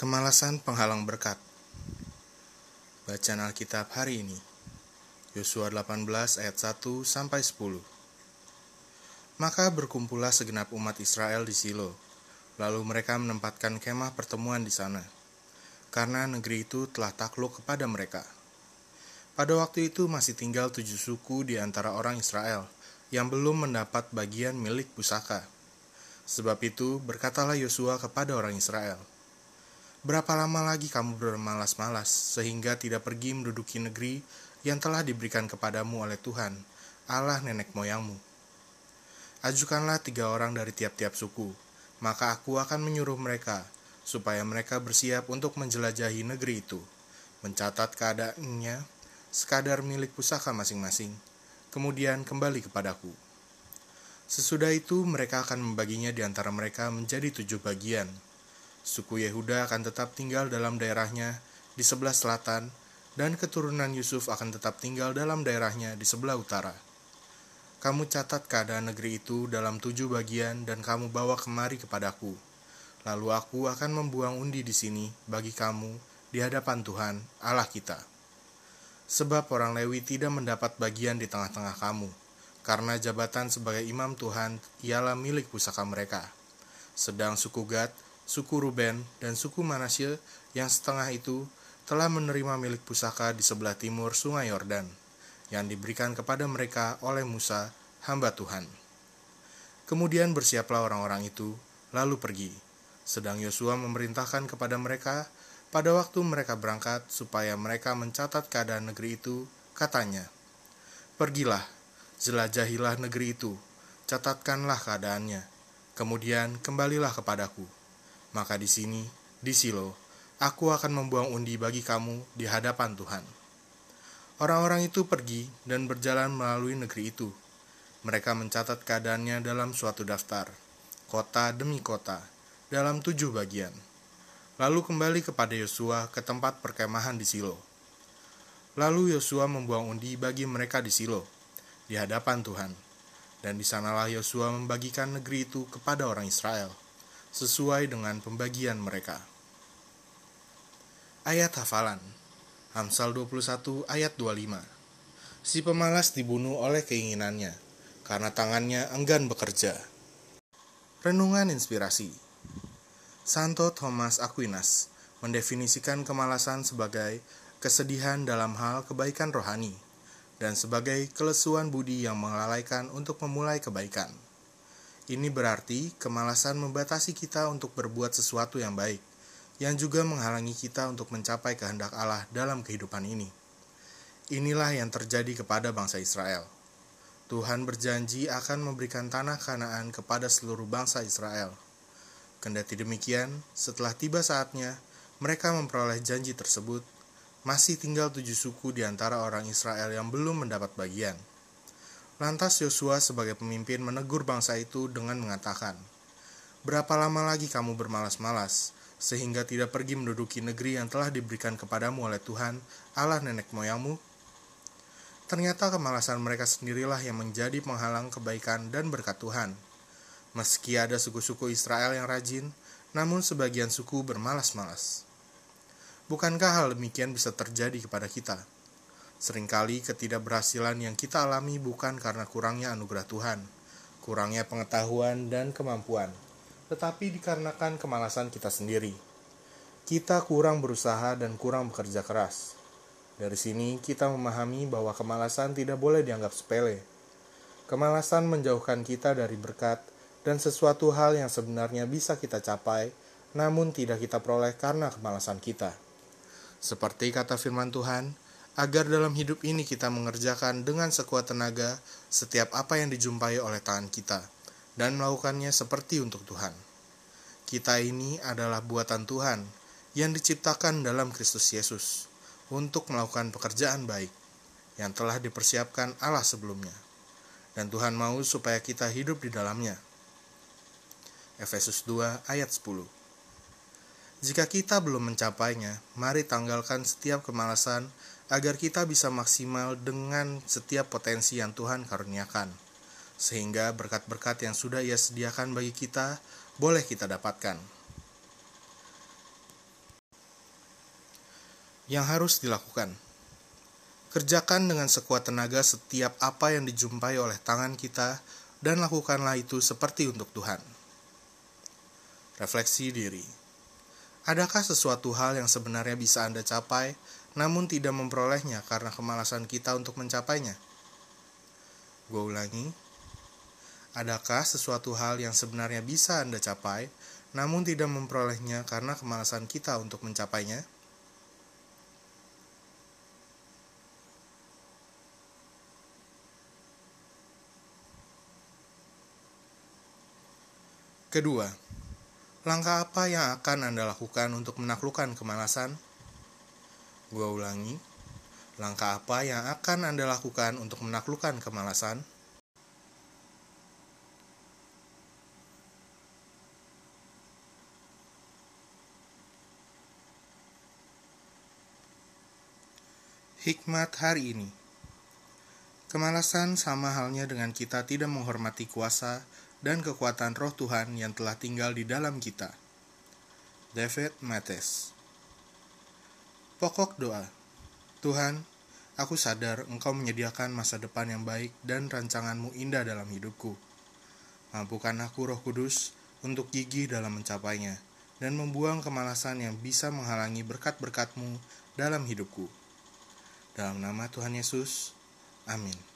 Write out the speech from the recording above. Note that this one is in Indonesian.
Kemalasan penghalang berkat. Bacaan Alkitab hari ini. Yosua 18 ayat 1 sampai 10. Maka berkumpullah segenap umat Israel di Silo. Lalu mereka menempatkan kemah pertemuan di sana. Karena negeri itu telah takluk kepada mereka. Pada waktu itu masih tinggal tujuh suku di antara orang Israel yang belum mendapat bagian milik pusaka. Sebab itu berkatalah Yosua kepada orang Israel, Berapa lama lagi kamu bermalas-malas sehingga tidak pergi menduduki negeri yang telah diberikan kepadamu oleh Tuhan, Allah nenek moyangmu? Ajukanlah tiga orang dari tiap-tiap suku, maka aku akan menyuruh mereka supaya mereka bersiap untuk menjelajahi negeri itu, mencatat keadaannya, sekadar milik pusaka masing-masing, kemudian kembali kepadaku. Sesudah itu mereka akan membaginya di antara mereka menjadi tujuh bagian, Suku Yehuda akan tetap tinggal dalam daerahnya di sebelah selatan, dan keturunan Yusuf akan tetap tinggal dalam daerahnya di sebelah utara. Kamu catat keadaan negeri itu dalam tujuh bagian, dan kamu bawa kemari kepadaku. Lalu aku akan membuang undi di sini bagi kamu di hadapan Tuhan, Allah kita. Sebab orang Lewi tidak mendapat bagian di tengah-tengah kamu, karena jabatan sebagai imam Tuhan ialah milik pusaka mereka. Sedang suku Gad suku Ruben, dan suku Manasye yang setengah itu telah menerima milik pusaka di sebelah timur sungai Yordan, yang diberikan kepada mereka oleh Musa, hamba Tuhan. Kemudian bersiaplah orang-orang itu, lalu pergi. Sedang Yosua memerintahkan kepada mereka pada waktu mereka berangkat supaya mereka mencatat keadaan negeri itu, katanya, Pergilah, jelajahilah negeri itu, catatkanlah keadaannya, kemudian kembalilah kepadaku maka di sini, di Silo, aku akan membuang undi bagi kamu di hadapan Tuhan. Orang-orang itu pergi dan berjalan melalui negeri itu. Mereka mencatat keadaannya dalam suatu daftar, kota demi kota, dalam tujuh bagian. Lalu kembali kepada Yosua ke tempat perkemahan di Silo. Lalu Yosua membuang undi bagi mereka di Silo, di hadapan Tuhan. Dan di sanalah Yosua membagikan negeri itu kepada orang Israel sesuai dengan pembagian mereka. Ayat hafalan Amsal 21 ayat 25 Si pemalas dibunuh oleh keinginannya, karena tangannya enggan bekerja. Renungan inspirasi Santo Thomas Aquinas mendefinisikan kemalasan sebagai kesedihan dalam hal kebaikan rohani dan sebagai kelesuan budi yang melalaikan untuk memulai kebaikan. Ini berarti kemalasan membatasi kita untuk berbuat sesuatu yang baik, yang juga menghalangi kita untuk mencapai kehendak Allah dalam kehidupan ini. Inilah yang terjadi kepada bangsa Israel. Tuhan berjanji akan memberikan tanah Kanaan kepada seluruh bangsa Israel. Kendati demikian, setelah tiba saatnya, mereka memperoleh janji tersebut, masih tinggal tujuh suku di antara orang Israel yang belum mendapat bagian – Lantas Yosua sebagai pemimpin menegur bangsa itu dengan mengatakan, Berapa lama lagi kamu bermalas-malas, sehingga tidak pergi menduduki negeri yang telah diberikan kepadamu oleh Tuhan, Allah nenek moyangmu? Ternyata kemalasan mereka sendirilah yang menjadi penghalang kebaikan dan berkat Tuhan. Meski ada suku-suku Israel yang rajin, namun sebagian suku bermalas-malas. Bukankah hal demikian bisa terjadi kepada kita? Seringkali ketidakberhasilan yang kita alami bukan karena kurangnya anugerah Tuhan, kurangnya pengetahuan dan kemampuan, tetapi dikarenakan kemalasan kita sendiri. Kita kurang berusaha dan kurang bekerja keras. Dari sini kita memahami bahwa kemalasan tidak boleh dianggap sepele. Kemalasan menjauhkan kita dari berkat dan sesuatu hal yang sebenarnya bisa kita capai, namun tidak kita peroleh karena kemalasan kita. Seperti kata firman Tuhan, agar dalam hidup ini kita mengerjakan dengan sekuat tenaga setiap apa yang dijumpai oleh tangan kita, dan melakukannya seperti untuk Tuhan. Kita ini adalah buatan Tuhan yang diciptakan dalam Kristus Yesus untuk melakukan pekerjaan baik yang telah dipersiapkan Allah sebelumnya, dan Tuhan mau supaya kita hidup di dalamnya. Efesus 2 ayat 10 Jika kita belum mencapainya, mari tanggalkan setiap kemalasan agar kita bisa maksimal dengan setiap potensi yang Tuhan karuniakan, sehingga berkat-berkat yang sudah Ia sediakan bagi kita boleh kita dapatkan. Yang harus dilakukan. Kerjakan dengan sekuat tenaga setiap apa yang dijumpai oleh tangan kita dan lakukanlah itu seperti untuk Tuhan. Refleksi diri. Adakah sesuatu hal yang sebenarnya bisa Anda capai, namun tidak memperolehnya karena kemalasan kita untuk mencapainya? Gue ulangi, adakah sesuatu hal yang sebenarnya bisa Anda capai, namun tidak memperolehnya karena kemalasan kita untuk mencapainya? Kedua, langkah apa yang akan Anda lakukan untuk menaklukkan kemalasan? Gua ulangi, langkah apa yang akan Anda lakukan untuk menaklukkan kemalasan? Hikmat hari ini Kemalasan sama halnya dengan kita tidak menghormati kuasa dan kekuatan roh Tuhan yang telah tinggal di dalam kita. David Mates Pokok doa Tuhan, aku sadar Engkau menyediakan masa depan yang baik dan rancanganmu indah dalam hidupku. Mampukan aku roh kudus untuk gigih dalam mencapainya dan membuang kemalasan yang bisa menghalangi berkat-berkatmu dalam hidupku. Dalam nama Tuhan Yesus, amin.